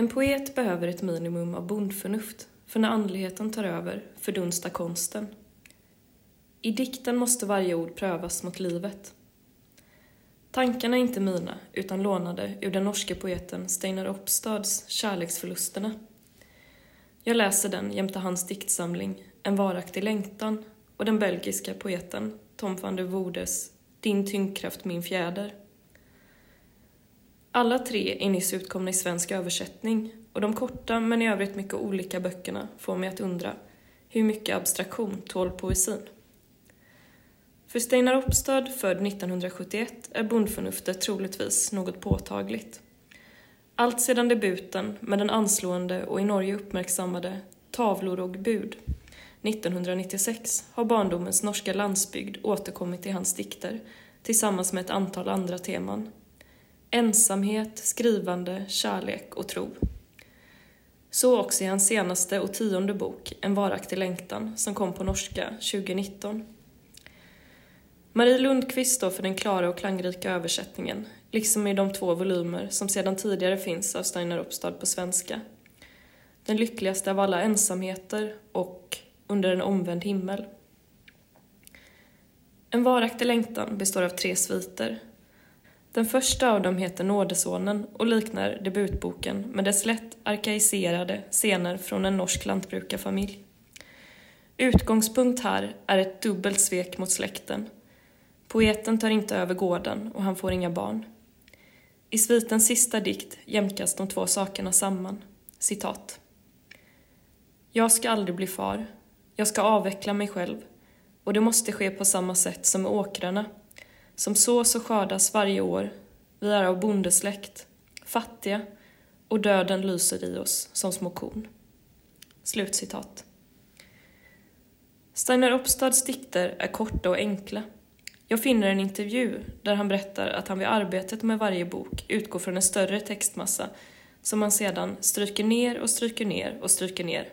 En poet behöver ett minimum av bondförnuft, för när andligheten tar över fördunstar konsten. I dikten måste varje ord prövas mot livet. Tankarna är inte mina, utan lånade ur den norske poeten Steinar Opstads Kärleksförlusterna. Jag läser den jämte hans diktsamling En varaktig längtan och den belgiska poeten Tom van der Woerdes Din tyngdkraft min fjäder. Alla tre är nyss utkomna i svensk översättning och de korta men i övrigt mycket olika böckerna får mig att undra hur mycket abstraktion tål poesin? För Steinar Opstad, född 1971, är bondförnuftet troligtvis något påtagligt. Allt sedan debuten med den anslående och i Norge uppmärksammade Tavlor och bud 1996 har barndomens norska landsbygd återkommit i hans dikter tillsammans med ett antal andra teman. Ensamhet, skrivande, kärlek och tro. Så också i hans senaste och tionde bok En varaktig längtan som kom på norska 2019. Marie Lundqvist står för den klara och klangrika översättningen, liksom i de två volymer som sedan tidigare finns av Steinar Uppstad på svenska. Den lyckligaste av alla ensamheter och Under en omvänd himmel. En varaktig längtan består av tre sviter. Den första av dem heter Nådesonen och liknar debutboken med dess lätt arkaiserade scener från en norsk lantbrukarfamilj. Utgångspunkt här är ett dubbelt svek mot släkten Poeten tar inte över gården och han får inga barn. I svitens sista dikt jämkas de två sakerna samman. Citat. Jag ska aldrig bli far. Jag ska avveckla mig själv. Och det måste ske på samma sätt som med åkrarna. Som sås och skördas varje år. Vi är av bondesläkt. Fattiga. Och döden lyser i oss som små korn. Slutcitat. Steiner Opstads dikter är korta och enkla. Jag finner en intervju där han berättar att han vid arbetet med varje bok utgår från en större textmassa som han sedan stryker ner och stryker ner och stryker ner.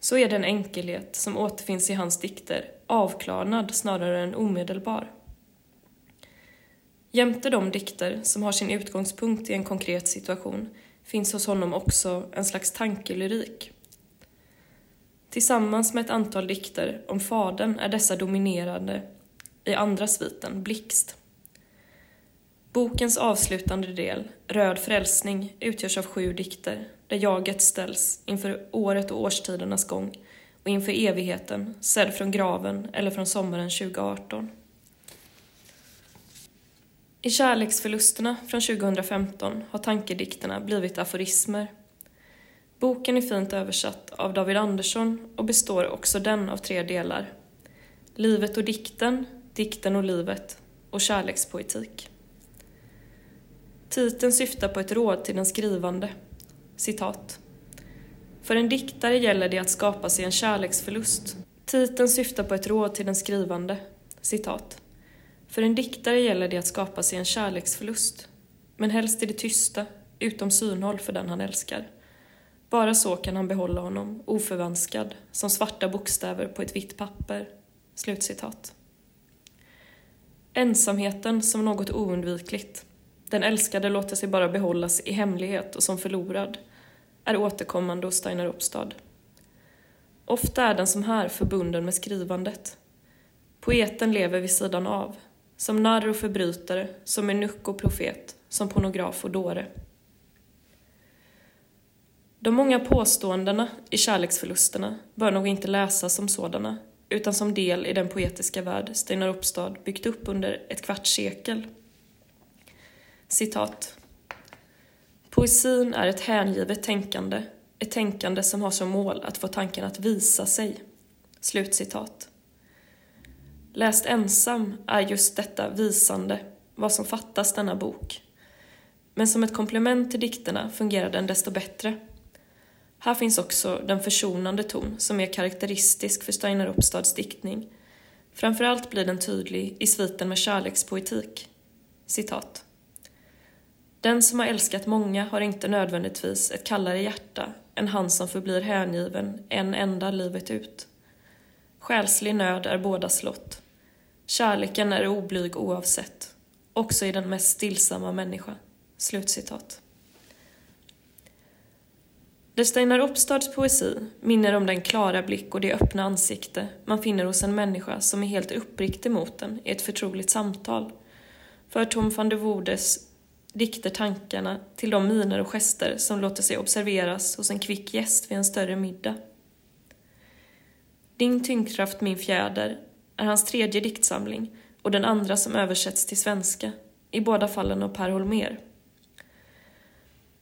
Så är den enkelhet som återfinns i hans dikter avklarnad snarare än omedelbar. Jämte de dikter som har sin utgångspunkt i en konkret situation finns hos honom också en slags tankelyrik. Tillsammans med ett antal dikter om fadern är dessa dominerande i andra sviten, Blixt. Bokens avslutande del, Röd frälsning, utgörs av sju dikter där jaget ställs inför året och årstidernas gång och inför evigheten, sedd från graven eller från sommaren 2018. I Kärleksförlusterna från 2015 har tankedikterna blivit aforismer. Boken är fint översatt av David Andersson och består också den av tre delar. Livet och dikten, Dikten och livet och kärlekspoetik. Titeln syftar på ett råd till den skrivande. Citat. För en diktare gäller det att skapa sig en kärleksförlust. Titeln syftar på ett råd till den skrivande. Citat. För en diktare gäller det att skapa sig en kärleksförlust. Men helst i det tysta, utom synhåll för den han älskar. Bara så kan han behålla honom oförvanskad, som svarta bokstäver på ett vitt papper. Slutcitat. Ensamheten som något oundvikligt, den älskade låter sig bara behållas i hemlighet och som förlorad, är återkommande hos Steiner Uppstad. Ofta är den som här förbunden med skrivandet. Poeten lever vid sidan av, som narr och förbrytare, som enuck och profet, som pornograf och dåre. De många påståendena i kärleksförlusterna bör nog inte läsas som sådana, utan som del i den poetiska värld Steinar Uppstad byggt upp under ett kvarts sekel. Citat. Poesin är ett hängivet tänkande, ett tänkande som har som mål att få tanken att visa sig. Slutcitat. Läst ensam är just detta visande vad som fattas denna bok. Men som ett komplement till dikterna fungerar den desto bättre. Här finns också den försonande ton som är karaktäristisk för Steiner Uppstads diktning. Framförallt blir den tydlig i sviten med kärlekspoetik. Citat. Den som har älskat många har inte nödvändigtvis ett kallare hjärta än han som förblir hängiven en enda livet ut. Själslig nöd är bådas lott. Kärleken är oblyg oavsett, också i den mest stillsamma människa. Slutcitat. Där Steinar Uppstads poesi minner om den klara blick och det öppna ansikte man finner hos en människa som är helt uppriktig mot en i ett förtroligt samtal, för Tom van der Woerdes dikter tankarna till de miner och gester som låter sig observeras hos en kvick gäst vid en större middag. Din tyngdkraft min fjäder är hans tredje diktsamling och den andra som översätts till svenska, i båda fallen av Per Holmér.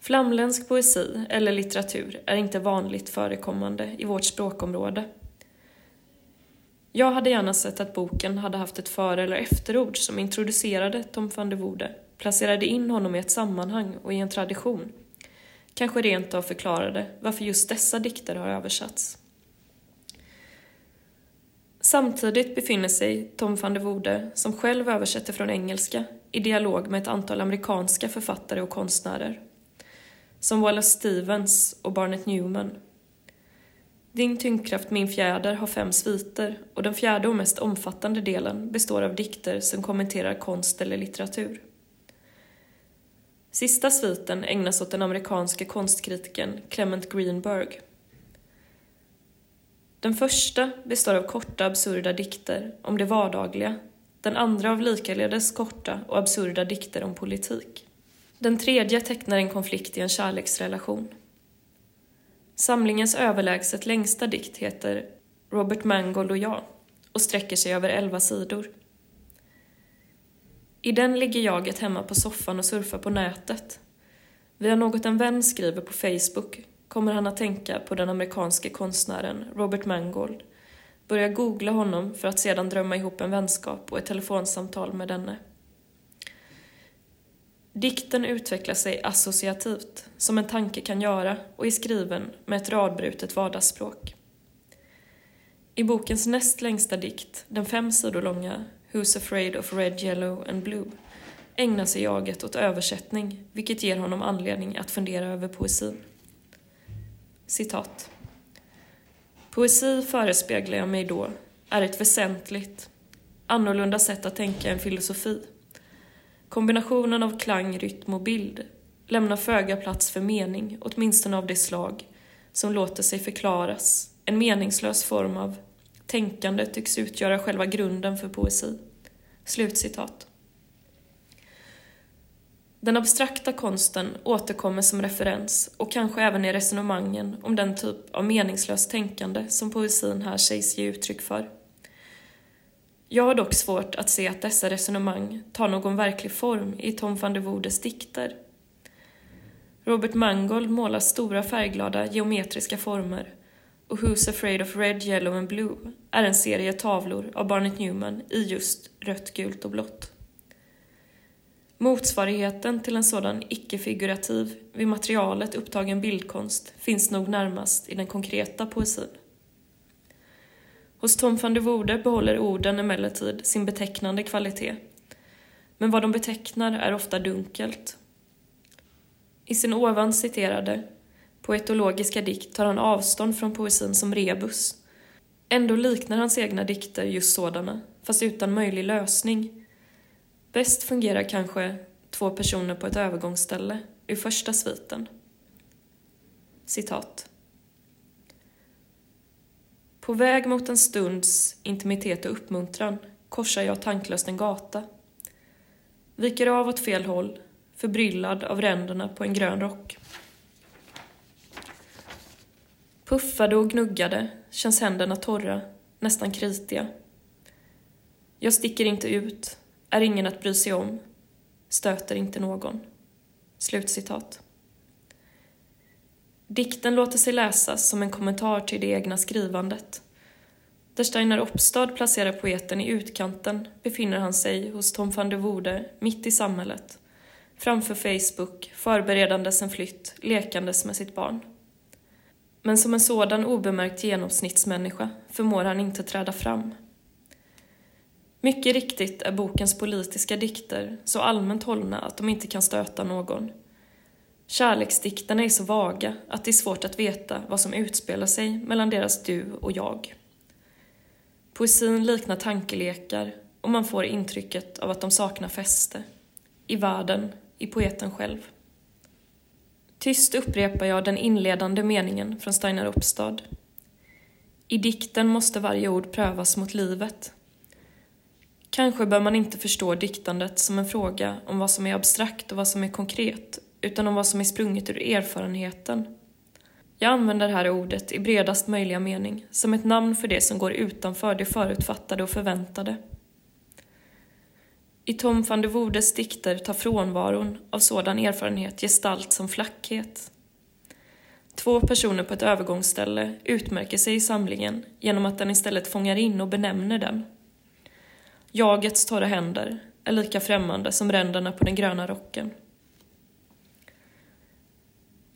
Flamländsk poesi eller litteratur är inte vanligt förekommande i vårt språkområde. Jag hade gärna sett att boken hade haft ett före eller efterord som introducerade Tom van der Wode, placerade in honom i ett sammanhang och i en tradition. Kanske rent av förklarade varför just dessa dikter har översatts. Samtidigt befinner sig Tom van der Wode, som själv översätter från engelska, i dialog med ett antal amerikanska författare och konstnärer. Som Wallace Stevens och Barnett Newman. Din tyngdkraft, min fjäder har fem sviter och den fjärde och mest omfattande delen består av dikter som kommenterar konst eller litteratur. Sista sviten ägnas åt den amerikanske konstkritikern Clement Greenberg den första består av korta absurda dikter om det vardagliga, den andra av likaledes korta och absurda dikter om politik. Den tredje tecknar en konflikt i en kärleksrelation. Samlingens överlägset längsta dikt heter Robert Mangold och jag och sträcker sig över elva sidor. I den ligger jaget hemma på soffan och surfar på nätet. Vi har något en vän skriver på Facebook kommer han att tänka på den amerikanske konstnären Robert Mangold, börja googla honom för att sedan drömma ihop en vänskap och ett telefonsamtal med denne. Dikten utvecklar sig associativt, som en tanke kan göra, och är skriven med ett radbrutet vardagsspråk. I bokens näst längsta dikt, den fem sidor långa Who's afraid of red, yellow and blue, ägnar sig jaget åt översättning, vilket ger honom anledning att fundera över poesin. Citat. Poesi förespeglar jag mig då är ett väsentligt, annorlunda sätt att tänka än filosofi. Kombinationen av klang, rytm och bild lämnar föga plats för mening, åtminstone av det slag som låter sig förklaras. En meningslös form av tänkande tycks utgöra själva grunden för poesi. Slutcitat. Den abstrakta konsten återkommer som referens och kanske även i resonemangen om den typ av meningslöst tänkande som poesin här sägs ge uttryck för. Jag har dock svårt att se att dessa resonemang tar någon verklig form i Tom van der Woerdes dikter. Robert Mangold målar stora färgglada geometriska former och Who's afraid of red, yellow and blue är en serie tavlor av Barnett Newman i just rött, gult och blått. Motsvarigheten till en sådan icke-figurativ, vid materialet upptagen bildkonst finns nog närmast i den konkreta poesin. Hos Tom van der Worde behåller orden emellertid sin betecknande kvalitet. Men vad de betecknar är ofta dunkelt. I sin ovan citerade poetologiska dikt tar han avstånd från poesin som rebus. Ändå liknar hans egna dikter just sådana, fast utan möjlig lösning Bäst fungerar kanske två personer på ett övergångsställe ur första sviten. Citat. På väg mot en stunds intimitet och uppmuntran korsar jag tanklöst en gata. Viker av åt fel håll, förbryllad av ränderna på en grön rock. Puffade och gnuggade känns händerna torra, nästan kritiga. Jag sticker inte ut, är ingen att bry sig om, stöter inte någon. Slutcitat. Dikten låter sig läsas som en kommentar till det egna skrivandet. Där Steinar Oppstad placerar poeten i utkanten befinner han sig hos Tom van der Wode mitt i samhället, framför Facebook, förberedandes en flytt, lekandes med sitt barn. Men som en sådan obemärkt genomsnittsmänniska förmår han inte träda fram. Mycket riktigt är bokens politiska dikter så allmänt hållna att de inte kan stöta någon. Kärleksdikterna är så vaga att det är svårt att veta vad som utspelar sig mellan deras du och jag. Poesin liknar tankelekar och man får intrycket av att de saknar fäste. I världen, i poeten själv. Tyst upprepar jag den inledande meningen från Steinar Uppstad. I dikten måste varje ord prövas mot livet. Kanske bör man inte förstå diktandet som en fråga om vad som är abstrakt och vad som är konkret, utan om vad som är sprunget ur erfarenheten. Jag använder här ordet i bredast möjliga mening, som ett namn för det som går utanför det förutfattade och förväntade. I Tom van der Woerdes dikter tar frånvaron av sådan erfarenhet gestalt som flackhet. Två personer på ett övergångsställe utmärker sig i samlingen genom att den istället fångar in och benämner den Jagets torra händer är lika främmande som ränderna på den gröna rocken.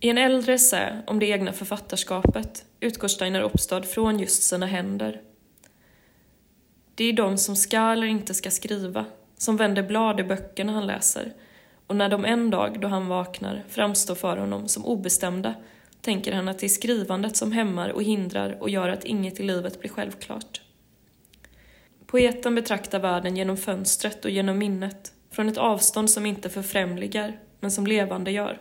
I en äldre essä om det egna författarskapet utgår Steiner Oppstad från just sina händer. Det är de som ska eller inte ska skriva, som vänder blad i böckerna han läser och när de en dag, då han vaknar, framstår för honom som obestämda tänker han att det är skrivandet som hämmar och hindrar och gör att inget i livet blir självklart. Poeten betraktar världen genom fönstret och genom minnet, från ett avstånd som inte förfrämligar, men som levande gör.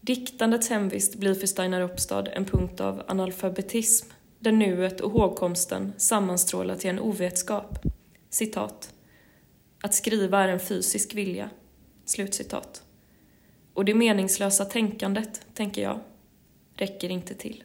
Diktandets hemvist blir för Steinar Uppstad en punkt av analfabetism, där nuet och hågkomsten sammanstrålar till en ovetskap. Citat. Att skriva är en fysisk vilja. Slutcitat. Och det meningslösa tänkandet, tänker jag, räcker inte till.